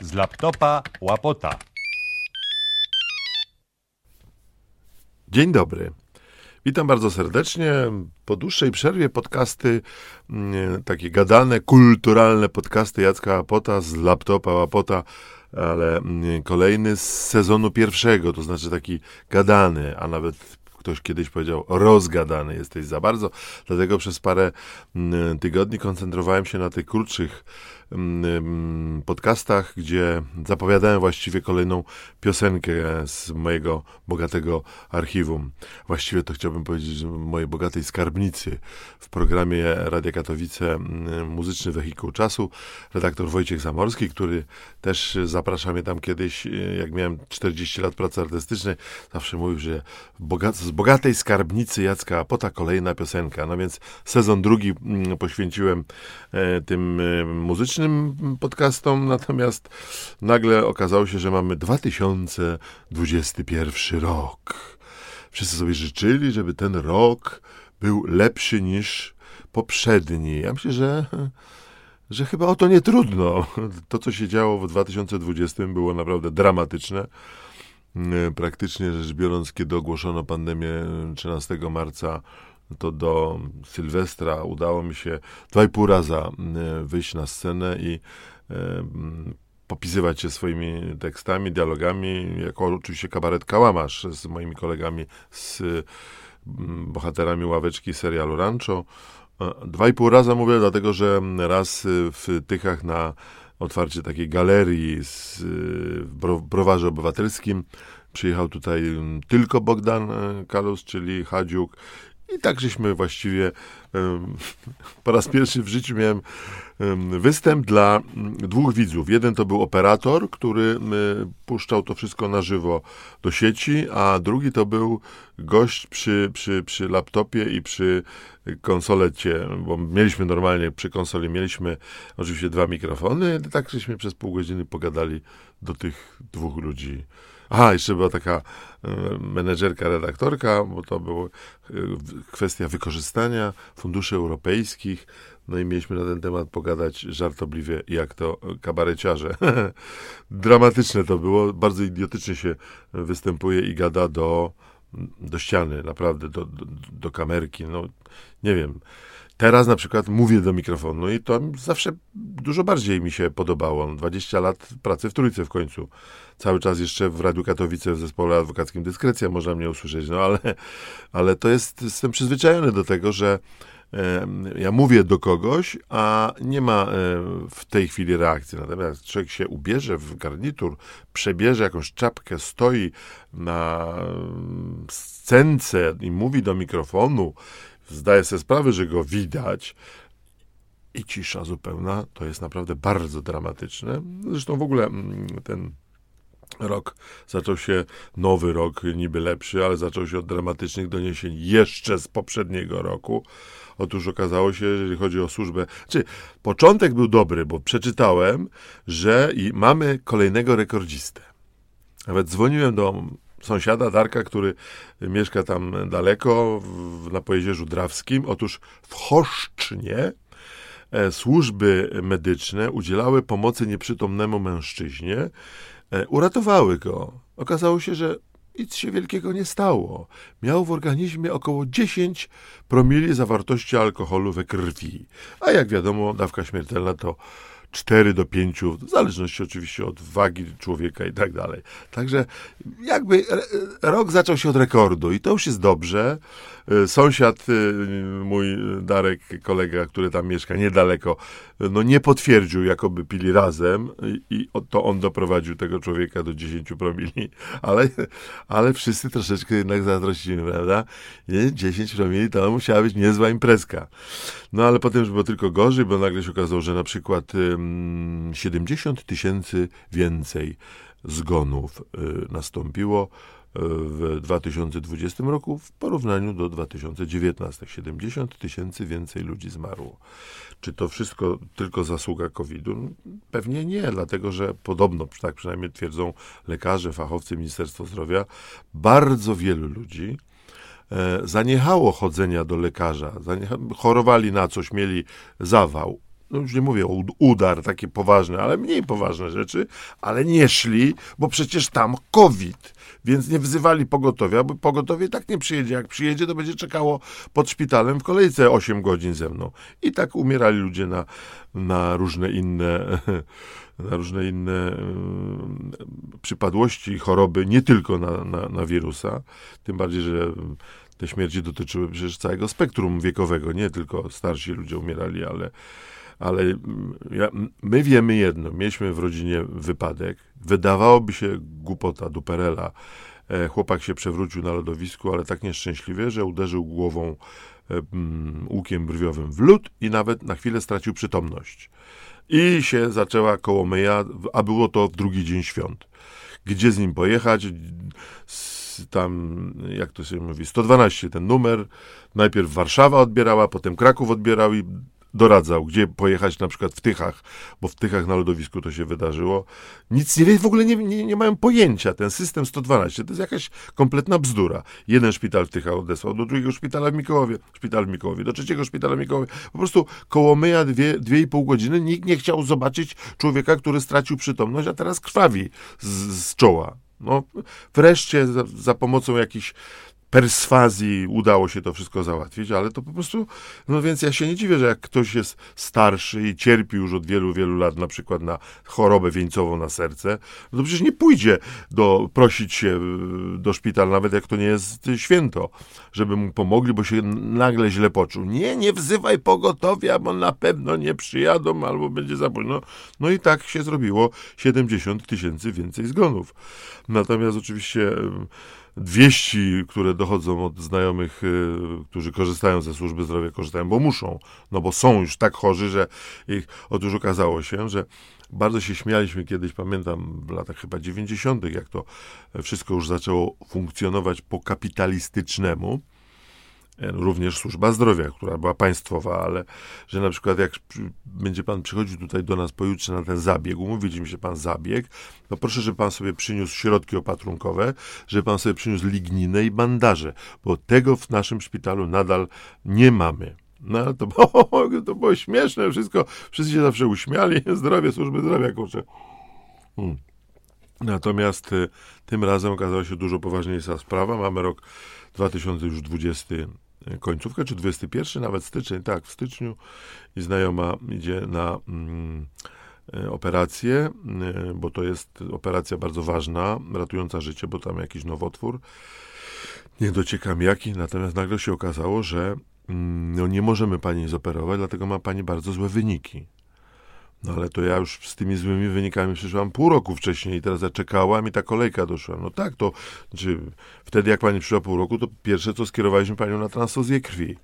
Z laptopa łapota. Dzień dobry. Witam bardzo serdecznie. Po dłuższej przerwie podcasty, mm, takie gadane, kulturalne podcasty Jacka Łapota z laptopa Łapota, ale mm, kolejny z sezonu pierwszego, to znaczy taki gadany, a nawet ktoś kiedyś powiedział rozgadany jesteś za bardzo. Dlatego przez parę mm, tygodni koncentrowałem się na tych krótszych mm, podcastach, gdzie zapowiadałem właściwie kolejną piosenkę z mojego bogatego archiwum. Właściwie to chciałbym powiedzieć mojej bogatej skarbnicy w programie Radia Katowice mm, Muzyczny Wehikuł Czasu. Redaktor Wojciech Zamorski, który też zapraszał mnie tam kiedyś, jak miałem 40 lat pracy artystycznej, zawsze mówił, że z bogatej skarbnicy Jacka Apota kolejna piosenka. No więc sezon drugi mm, poświęciłem e, tym e, muzycznym podcastom, natomiast nagle okazało się, że mamy 2021 rok. Wszyscy sobie życzyli, żeby ten rok był lepszy niż poprzedni. Ja myślę, że że chyba o to nie trudno. To, co się działo w 2020 było naprawdę dramatyczne. Praktycznie rzecz biorąc, kiedy ogłoszono pandemię 13 marca, to do Sylwestra udało mi się dwa i pół raza wyjść na scenę i popisywać się swoimi tekstami, dialogami, jako oczywiście kabaret Kałamasz z moimi kolegami, z bohaterami ławeczki serialu Rancho. Dwa i pół raza mówię, dlatego że raz w Tychach na otwarcie takiej galerii z, w Browarze Obywatelskim. Przyjechał tutaj tylko Bogdan e, Kalus, czyli Hadziuk. I tak żeśmy właściwie po raz pierwszy w życiu miałem występ dla dwóch widzów. Jeden to był operator, który puszczał to wszystko na żywo do sieci, a drugi to był gość przy, przy, przy laptopie i przy konsolecie, bo mieliśmy normalnie przy konsoli, mieliśmy oczywiście dwa mikrofony, tak żeśmy przez pół godziny pogadali do tych dwóch ludzi. Aha, jeszcze była taka e, menedżerka, redaktorka, bo to była e, kwestia wykorzystania funduszy europejskich. No i mieliśmy na ten temat pogadać żartobliwie, jak to kabareciarze. Dramatyczne to było, bardzo idiotycznie się występuje i gada do, do ściany, naprawdę, do, do, do kamerki. No, nie wiem. Teraz na przykład mówię do mikrofonu i to zawsze dużo bardziej mi się podobało. 20 lat pracy w Trójce w końcu. Cały czas jeszcze w Radiu Katowice w zespole adwokackim Dyskrecja można mnie usłyszeć, no ale, ale to jest, jestem przyzwyczajony do tego, że ja mówię do kogoś, a nie ma e, w tej chwili reakcji. Natomiast człowiek się ubierze w garnitur, przebierze jakąś czapkę, stoi na scence i mówi do mikrofonu zdaje sobie sprawę, że go widać i cisza zupełna, to jest naprawdę bardzo dramatyczne. Zresztą w ogóle mm, ten rok zaczął się, nowy rok niby lepszy, ale zaczął się od dramatycznych doniesień jeszcze z poprzedniego roku. Otóż okazało się, jeżeli chodzi o służbę, czy początek był dobry, bo przeczytałem, że i mamy kolejnego rekordzistę. Nawet dzwoniłem do sąsiada Darka, który mieszka tam daleko, w, na Pojezierzu Drawskim. Otóż w Choszcznie e, służby medyczne udzielały pomocy nieprzytomnemu mężczyźnie, uratowały go. Okazało się, że nic się wielkiego nie stało. Miał w organizmie około 10 promili zawartości alkoholu we krwi. A jak wiadomo, dawka śmiertelna to 4 do 5, w zależności oczywiście od wagi człowieka i tak dalej. Także jakby rok zaczął się od rekordu i to już jest dobrze. E, sąsiad, e, mój Darek, kolega, który tam mieszka niedaleko, no nie potwierdził, jakoby pili razem i to on doprowadził tego człowieka do 10 promili, ale, ale wszyscy troszeczkę jednak zazdrościli, prawda? 10 promili to musiała być niezła imprezka. No ale potem już było tylko gorzej, bo nagle się okazało, że na przykład 70 tysięcy więcej zgonów y, nastąpiło w 2020 roku w porównaniu do 2019. 70 tysięcy więcej ludzi zmarło. Czy to wszystko tylko zasługa COVID-u? Pewnie nie, dlatego że podobno, tak przynajmniej twierdzą lekarze, fachowcy Ministerstwa Zdrowia, bardzo wielu ludzi e, zaniechało chodzenia do lekarza, chorowali na coś, mieli zawał, no już nie mówię o udar, takie poważne, ale mniej poważne rzeczy, ale nie szli, bo przecież tam COVID, więc nie wzywali pogotowia, bo pogotowie tak nie przyjedzie. Jak przyjedzie, to będzie czekało pod szpitalem w kolejce 8 godzin ze mną. I tak umierali ludzie na, na różne inne na różne inne przypadłości, choroby, nie tylko na, na, na wirusa, tym bardziej, że te śmierci dotyczyły przecież całego spektrum wiekowego, nie tylko starsi ludzie umierali, ale, ale ja, my wiemy jedno, mieliśmy w rodzinie wypadek, wydawałoby się głupota, duperela, e, chłopak się przewrócił na lodowisku, ale tak nieszczęśliwie, że uderzył głową e, łukiem brwiowym w lód i nawet na chwilę stracił przytomność. I się zaczęła kołomyja, a było to w drugi dzień świąt. Gdzie z nim pojechać? Tam, jak to się mówi, 112 ten numer. Najpierw Warszawa odbierała, potem Kraków odbierał i doradzał, gdzie pojechać na przykład w Tychach, bo w Tychach na lodowisku to się wydarzyło. Nic nie wie, w ogóle nie, nie, nie mają pojęcia. Ten system 112 to jest jakaś kompletna bzdura. Jeden szpital w Tychach odesłał do drugiego szpitala w Mikołowie, szpital w Mikołowie, do trzeciego szpitala w Mikołowie. Po prostu koło myja dwie, dwie i pół godziny nikt nie chciał zobaczyć człowieka, który stracił przytomność, a teraz krwawi z, z czoła. No, wreszcie za, za pomocą jakichś perswazji udało się to wszystko załatwić, ale to po prostu, no więc ja się nie dziwię, że jak ktoś jest starszy i cierpi już od wielu, wielu lat na przykład na chorobę wieńcową na serce, no to przecież nie pójdzie do, prosić się y, do szpitala, nawet jak to nie jest święto, żeby mu pomogli, bo się nagle źle poczuł. Nie, nie wzywaj pogotowia, bo na pewno nie przyjadą albo będzie za późno. No i tak się zrobiło 70 tysięcy więcej zgonów. Natomiast oczywiście 200, które dochodzą od znajomych, y, którzy korzystają ze służby zdrowia, korzystają, bo muszą, no bo są już tak chorzy, że ich, otóż okazało się, że bardzo się śmialiśmy kiedyś, pamiętam w latach chyba 90., jak to wszystko już zaczęło funkcjonować po kapitalistycznemu, również służba zdrowia, która była państwowa, ale że na przykład jak będzie pan przychodził tutaj do nas pojutrze na ten zabieg, umówić mi się pan zabieg, to proszę, żeby pan sobie przyniósł środki opatrunkowe, żeby pan sobie przyniósł ligninę i bandaże, bo tego w naszym szpitalu nadal nie mamy. No to było, to było śmieszne wszystko, wszyscy się zawsze uśmiali, zdrowie, służby zdrowia, kurczę. Hmm. Natomiast y, tym razem okazała się dużo poważniejsza sprawa. Mamy rok 2020 końcówkę, czy 21, nawet styczeń, tak, w styczniu i znajoma idzie na mm, e, operację, e, bo to jest operacja bardzo ważna, ratująca życie, bo tam jakiś nowotwór. Nie dociekam jaki, natomiast nagle się okazało, że mm, no, nie możemy pani zoperować, dlatego ma pani bardzo złe wyniki. No ale to ja już z tymi złymi wynikami przyszłam pół roku wcześniej i teraz ja czekałam i ta kolejka doszła. No tak, to znaczy, wtedy jak pani przyszła pół roku, to pierwsze co skierowaliśmy panią na transfuzję krwi.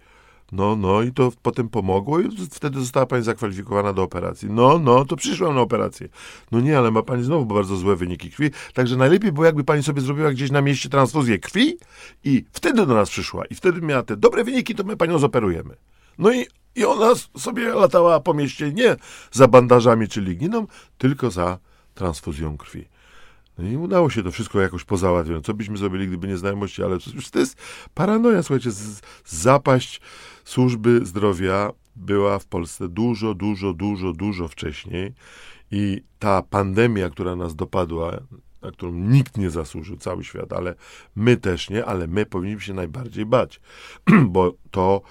No, no i to potem pomogło i wtedy została pani zakwalifikowana do operacji. No, no, to przyszłam na operację. No nie, ale ma pani znowu bardzo złe wyniki krwi, także najlepiej było jakby pani sobie zrobiła gdzieś na mieście transfuzję krwi i wtedy do nas przyszła i wtedy miała te dobre wyniki, to my panią zoperujemy. No i i ona sobie latała po mieście nie za bandażami czy ligniną, tylko za transfuzją krwi. No i udało się to wszystko jakoś pozałatwiać. Co byśmy zrobili, gdyby nie znajomości, ale to jest paranoja, słuchajcie, zapaść służby zdrowia była w Polsce dużo, dużo, dużo, dużo wcześniej i ta pandemia, która nas dopadła, na którą nikt nie zasłużył, cały świat, ale my też nie, ale my powinniśmy się najbardziej bać, bo to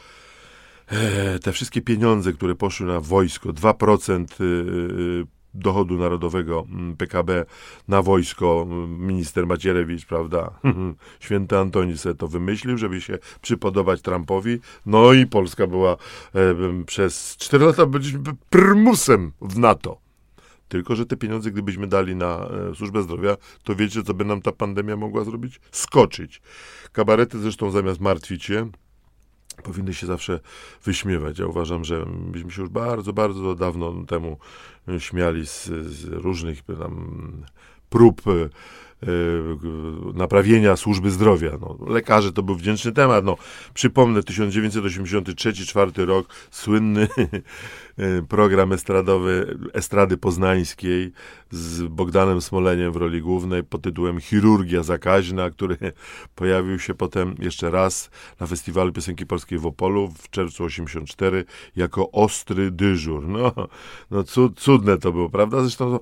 te wszystkie pieniądze, które poszły na wojsko, 2% y, y, dochodu narodowego mm, PKB na wojsko, mm, minister Macierewicz, prawda, święty Antoni sobie to wymyślił, żeby się przypodobać Trumpowi, no i Polska była e, przez 4 lata byliśmy prymusem w NATO. Tylko, że te pieniądze, gdybyśmy dali na e, służbę zdrowia, to wiecie, co by nam ta pandemia mogła zrobić? Skoczyć. Kabarety zresztą zamiast martwić się, powinny się zawsze wyśmiewać. Ja uważam, że byśmy się już bardzo, bardzo dawno temu śmiali z, z różnych tam prób naprawienia służby zdrowia. No, lekarze to był wdzięczny temat. No, przypomnę, 1983-4 rok, słynny program estradowy Estrady Poznańskiej z Bogdanem Smoleniem w roli głównej pod tytułem Chirurgia zakaźna, który pojawił się potem jeszcze raz na Festiwalu Piosenki Polskiej w Opolu w czerwcu 84 jako ostry dyżur. No, no cudne to było, prawda? Zresztą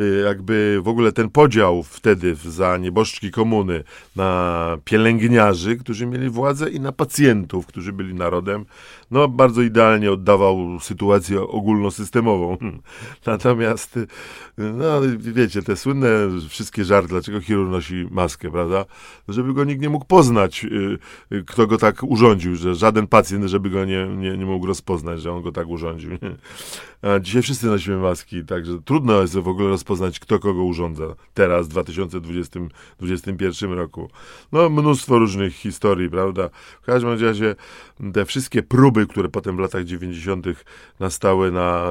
y, jakby w ogóle ten podział wtedy za nieboszczki komuny na pielęgniarzy, którzy mieli władzę i na pacjentów, którzy byli narodem, no bardzo idealnie oddawał sytuację ogólnosystemową. Natomiast no, wiecie, te słynne wszystkie żarty, dlaczego chirurg nosi maskę, prawda? Żeby go nikt nie mógł poznać, y, kto go tak urządził, że żaden pacjent, żeby go nie, nie, nie mógł rozpoznać, że on go tak urządził. A dzisiaj wszyscy nosimy maski, także trudno jest w ogóle rozpoznać, kto kogo urządza teraz, w 2021 roku. No, mnóstwo różnych historii, prawda? W każdym razie te wszystkie próby, które potem w latach 90. nastały na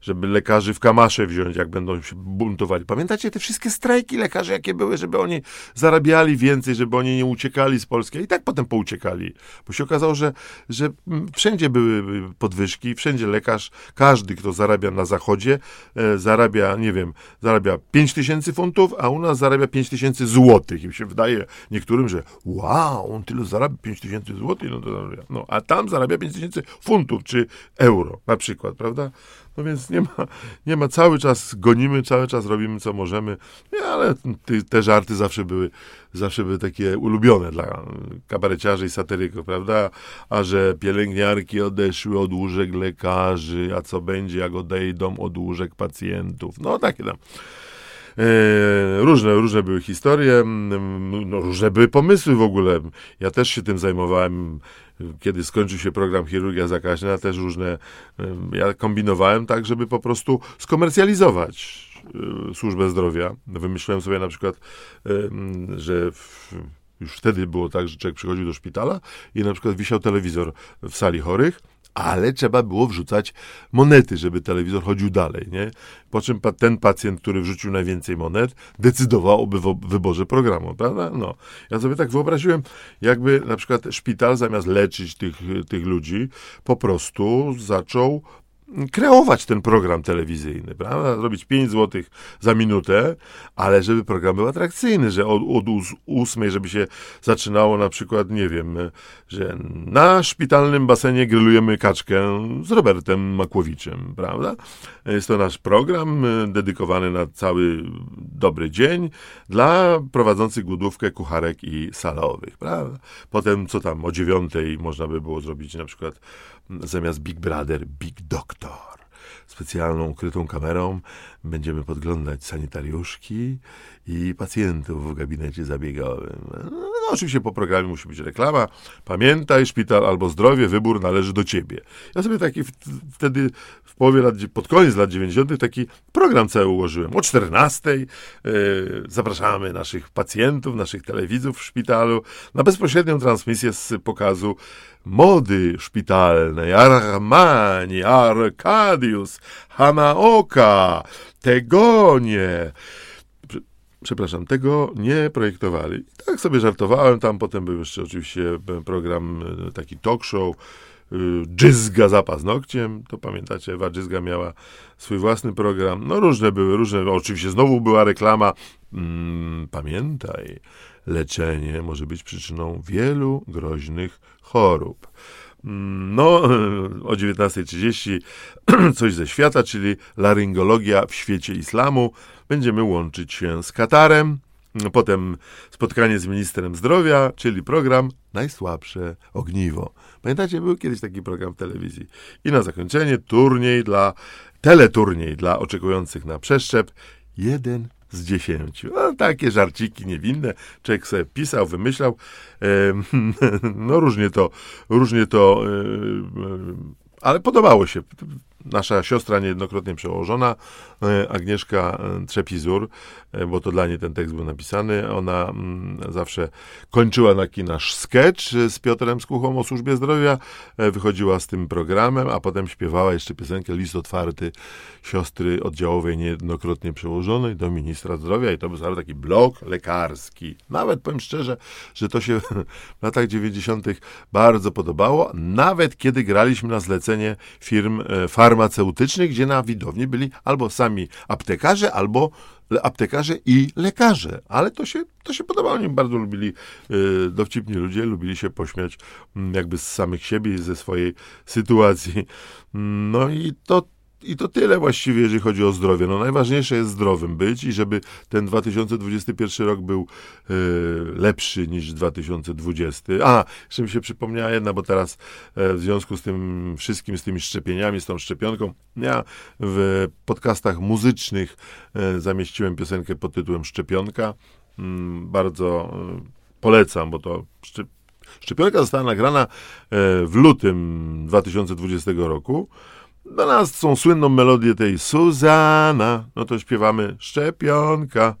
żeby lekarzy w kamasze wziąć, jak będą się buntowali. Pamiętacie te wszystkie strajki lekarzy, jakie były, żeby oni zarabiali więcej, żeby oni nie uciekali z Polski, i tak potem pouciekali, bo się okazało, że, że wszędzie były podwyżki, wszędzie lekarz, każdy, kto zarabia na zachodzie, e, zarabia, nie wiem, zarabia 5 tysięcy funtów, a u nas zarabia 5 tysięcy złotych. I się wydaje niektórym, że wow, on tyle zarabia 5 tysięcy złotych, no to no, a tam zarabia 5 tysięcy funtów, czy euro na przykład, prawda? No więc nie ma, nie ma, cały czas gonimy, cały czas robimy co możemy, nie, ale te, te żarty zawsze były, zawsze były takie ulubione dla kabareciarzy i satyryków, prawda? A że pielęgniarki odeszły od łóżek lekarzy, a co będzie, jak odejdą od łóżek pacjentów. No takie tam. E, różne, różne były historie, no, różne były pomysły w ogóle. Ja też się tym zajmowałem kiedy skończył się program chirurgia zakaźna, też różne, ja kombinowałem tak, żeby po prostu skomercjalizować e, służbę zdrowia. Wymyśliłem sobie na przykład, że już wtedy było tak, że człowiek przychodził do szpitala i na przykład wisiał telewizor w sali chorych ale trzeba było wrzucać monety, żeby telewizor chodził dalej, nie? Po czym ten pacjent, który wrzucił najwięcej monet, decydował o wyborze programu, prawda? No. Ja sobie tak wyobraziłem, jakby na przykład szpital zamiast leczyć tych, tych ludzi, po prostu zaczął kreować ten program telewizyjny, prawda? Zrobić 5 zł za minutę, ale żeby program był atrakcyjny, że od, od ósmej, żeby się zaczynało na przykład, nie wiem, że na szpitalnym basenie grillujemy kaczkę z Robertem Makłowiczem, prawda? Jest to nasz program e, dedykowany na cały dobry dzień dla prowadzących głodówkę kucharek i salowych, prawda? Potem, co tam, o dziewiątej można by było zrobić na przykład zamiast Big Brother, Big Doctor. Specjalną ukrytą kamerą będziemy podglądać sanitariuszki i pacjentów w gabinecie zabiegowym. No, oczywiście po programie musi być reklama. Pamiętaj, szpital albo zdrowie, wybór należy do ciebie. Ja sobie taki wtedy w połowie lat, pod koniec lat 90. taki program cały ułożyłem. O 14 yy, e, zapraszamy naszych pacjentów, naszych telewidzów w szpitalu na bezpośrednią transmisję z pokazu mody szpitalnej, Armani, Arkadius, Hamaoka, Tegonie. Przepraszam, tego nie projektowali. Tak sobie żartowałem, tam potem był jeszcze oczywiście program, e, taki talk show, Dżyzga za paznokciem, to pamiętacie, Ewa Dżyzga miała swój własny program, no różne były, różne, oczywiście znowu była reklama, mm, pamiętaj, leczenie może być przyczyną wielu groźnych chorób. Mm, no, o 19.30 coś ze świata, czyli laryngologia w świecie islamu. Będziemy łączyć się z Katarem. Potem spotkanie z ministrem zdrowia, czyli program Najsłabsze ogniwo. Pamiętacie, był kiedyś taki program w telewizji. I na zakończenie turniej dla, teleturniej dla oczekujących na przeszczep. Jeden z dziesięciu. No, takie żarciki niewinne. Człowiek sobie pisał, wymyślał. no różnie to, różnie to, ale podobało się. Nasza siostra niejednokrotnie przełożona, e, Agnieszka e, Trzepizur, e, bo to dla niej ten tekst był napisany, ona mm, zawsze kończyła taki nasz sketch z Piotrem Skuchą o służbie zdrowia, wychodziła z tym programem, a potem śpiewała jeszcze piosenkę List otwarty siostry oddziałowej niejednokrotnie przełożonej do ministra zdrowia i to był cały taki blok lekarski. Nawet powiem szczerze, że to się w latach 90. bardzo podobało, nawet kiedy graliśmy na zlecenie firm e, farmaceutycznych, gdzie na widowni byli albo sami aptekarze, albo aptekarze i lekarze. Ale to się, to się podobało. Oni bardzo lubili, e, dowcipni ludzie, lubili się pośmiać mm, jakby z samych siebie i ze swojej sytuacji. No i to i to tyle właściwie, jeżeli chodzi o zdrowie. No najważniejsze jest zdrowym być i żeby ten 2021 rok był e, lepszy niż 2020. A, jeszcze mi się przypomniała jedna, bo teraz e, w związku z tym wszystkim, z tymi szczepieniami, z tą szczepionką, ja w podcastach muzycznych e, zamieściłem piosenkę pod tytułem Szczepionka. Mm, bardzo polecam, bo to szczep szczepionka została nagrana w lutym 2020 roku. Dla nas są słynną melodię tej Suzana, no to śpiewamy Szczepionka.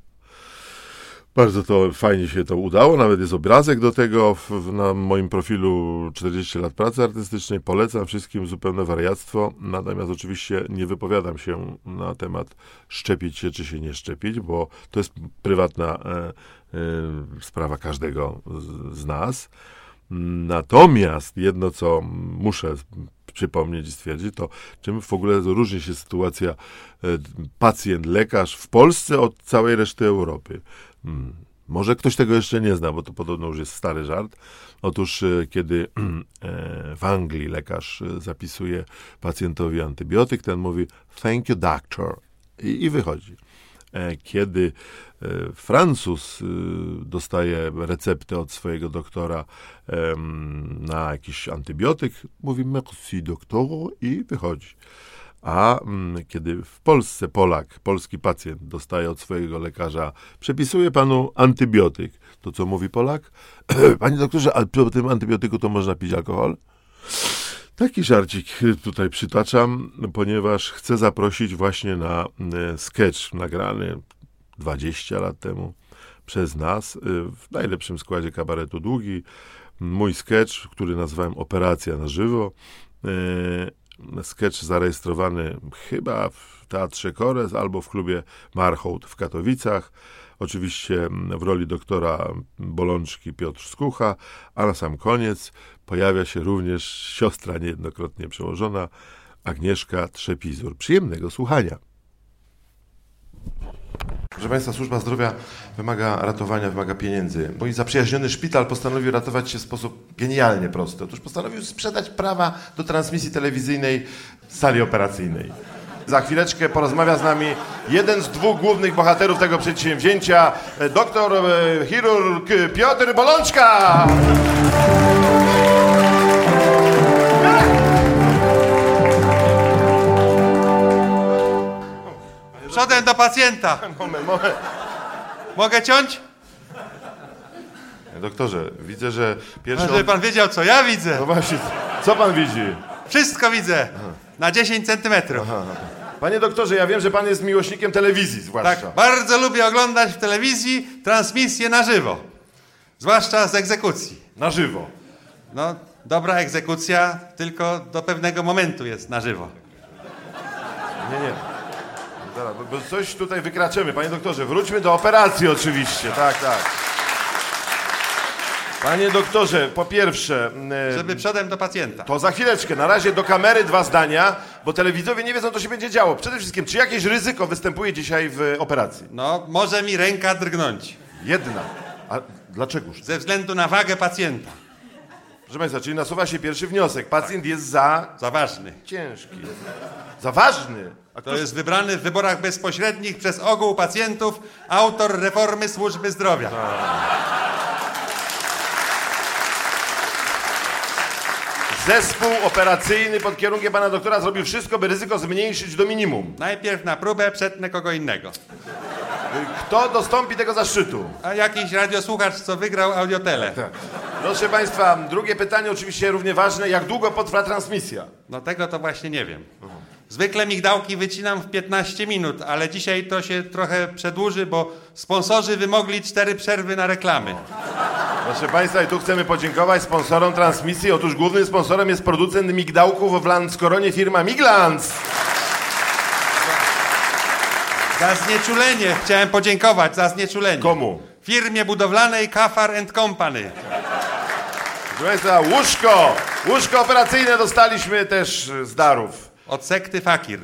Bardzo to fajnie się to udało, nawet jest obrazek do tego w, w, na moim profilu 40 lat pracy artystycznej. Polecam wszystkim zupełne wariactwo, natomiast oczywiście nie wypowiadam się na temat szczepić się czy się nie szczepić, bo to jest prywatna e, e, sprawa każdego z, z nas. Natomiast jedno, co muszę przypomnieć i stwierdzić, to czym w ogóle różni się sytuacja e, pacjent-lekarz w Polsce od całej reszty Europy. Hmm. Może ktoś tego jeszcze nie zna, bo to podobno już jest stary żart. Otóż, e, kiedy e, w Anglii lekarz zapisuje pacjentowi antybiotyk, ten mówi thank you doctor i, i wychodzi. E, Kiedy e, Francuz e, dostaje receptę od swojego doktora na jakiś antybiotyk, mówi merci doktoru i wychodzi. A mm, kiedy w Polsce Polak, polski pacjent dostaje od swojego lekarza, przepisuje panu antybiotyk, to co mówi Polak? Panie doktorze, a przy tym antybiotyku to można pić alkohol? Taki żarcik tutaj przytaczam, ponieważ chcę zaprosić właśnie na e, sketch nagrany 20 lat temu przez nas e, w najlepszym składzie kabaretu Długi. Mój sketch, który nazwałem Operacja na żywo. E, Sketch zarejestrowany chyba w Teatrze Kores albo w klubie Marchołt w Katowicach. Oczywiście w roli doktora Bolączki Piotr Skucha, a na sam koniec pojawia się również siostra niejednokrotnie przełożona Agnieszka Trzepizur. Przyjemnego słuchania. Proszę Państwa, służba zdrowia wymaga ratowania, wymaga pieniędzy. Mój zaprzyjaźniony szpital postanowił ratować się w sposób genialnie prosty. Otóż postanowił sprzedać prawa do transmisji telewizyjnej sali operacyjnej. Za chwileczkę porozmawia z nami jeden z dwóch głównych bohaterów tego przedsięwzięcia, e, doktor e, chirurg Piotr Bolączka. Przodem do pacjenta. Moment, moment. Mogę ciąć? Doktorze, widzę, że pierwszy... Żeby pan wiedział, co ja widzę. No właśnie, co pan widzi? Wszystko widzę. Na 10 centymetrów. Panie doktorze, ja wiem, że pan jest miłośnikiem telewizji zwłaszcza. Tak, bardzo lubię oglądać w telewizji transmisję na żywo. Zwłaszcza z egzekucji. Na żywo. No, dobra egzekucja tylko do pewnego momentu jest na żywo. Nie, nie. Zaraz, bo, bo coś tutaj wykraczemy. Panie doktorze, wróćmy do operacji oczywiście. Tak, tak. Panie doktorze, po pierwsze, e, Żeby przodem do pacjenta. to za chwileczkę. Na razie do kamery dwa zdania, bo telewidzowie nie wiedzą, co się będzie działo. Przede wszystkim, czy jakieś ryzyko występuje dzisiaj w operacji? No, może mi ręka drgnąć. Jedna. A dlaczegoż? Ze względu na wagę pacjenta. Proszę Państwa, czyli nasuwa się pierwszy wniosek. Pacjent jest za Za ważny. ciężki. Za ważny. A To jest wybrany w wyborach bezpośrednich przez ogół pacjentów autor reformy służby zdrowia. Zespół operacyjny pod kierunkiem pana doktora zrobił wszystko, by ryzyko zmniejszyć do minimum. Najpierw na próbę przetnę kogo innego. Kto dostąpi tego zaszczytu? A jakiś radiosłuchacz, co wygrał audiotele. Proszę państwa, drugie pytanie oczywiście równie ważne. Jak długo potrwa transmisja? No tego to właśnie nie wiem. Zwykle migdałki wycinam w 15 minut, ale dzisiaj to się trochę przedłuży, bo sponsorzy wymogli cztery przerwy na reklamy. Proszę Państwa, i tu chcemy podziękować sponsorom transmisji. Otóż głównym sponsorem jest producent migdałków w Landskoronie firma Miglans. Za znieczulenie chciałem podziękować, za znieczulenie. Komu? Firmie budowlanej Kafar and Company. Proszę Państwa, łóżko, łóżko operacyjne dostaliśmy też z darów. Od sekty Fakir.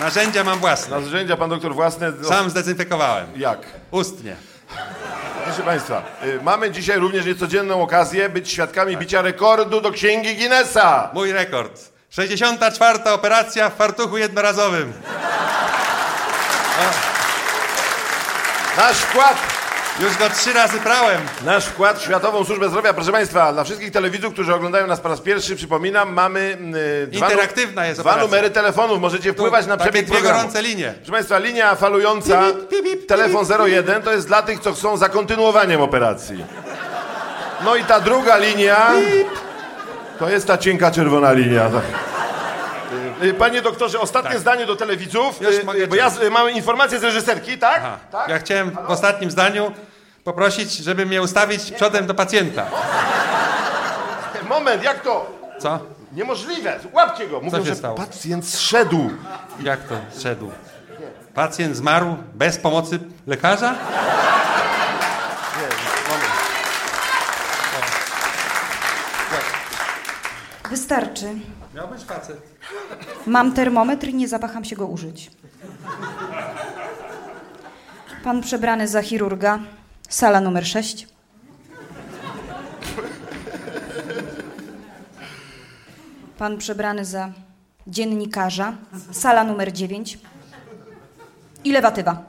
Narzędzia mam własne. Narzędzia pan doktor własne. Sam zdezynfekowałem. Jak? Ustnie. Proszę Państwa, y, mamy dzisiaj również niecodzienną okazję być świadkami bicia rekordu do Księgi Guinnessa. Mój rekord. 64. operacja w fartuchu jednorazowym. Nasz wkład, Już go trzy razy prałem. nasz wkład w Światową Służbę Zdrowia. Proszę Państwa, dla wszystkich telewidzów, którzy oglądają nas po raz pierwszy, przypominam, mamy y, dwa, Interaktywna jest dwa operacja. numery telefonów. Możecie wpływać na przebieg dwie programu. gorące linie. Proszę Państwa, linia falująca, Pip, pip, pip, telefon 01, to jest dla tych, co chcą za kontynuowaniem operacji. No i ta druga linia, to jest ta cienka czerwona linia. tak. Y, Panie doktorze, ostatnie zdanie do telewidzów, Już y, mogę y, bo ja mam informację z reżyserki, tak? Aha. tak? Ja chciałem w ostatnim zdaniu poprosić, żeby mnie ustawić przodem do pacjenta. Moment, jak to? Co? Niemożliwe, łapcie go. Mówią, się że stało? pacjent zszedł. Jak to szedł? Pacjent zmarł bez pomocy lekarza? Wystarczy. Miał być facet. Mam termometr i nie zawaham się go użyć. Pan przebrany za chirurga, sala numer 6. Pan przebrany za dziennikarza, sala numer 9. I lewatywa.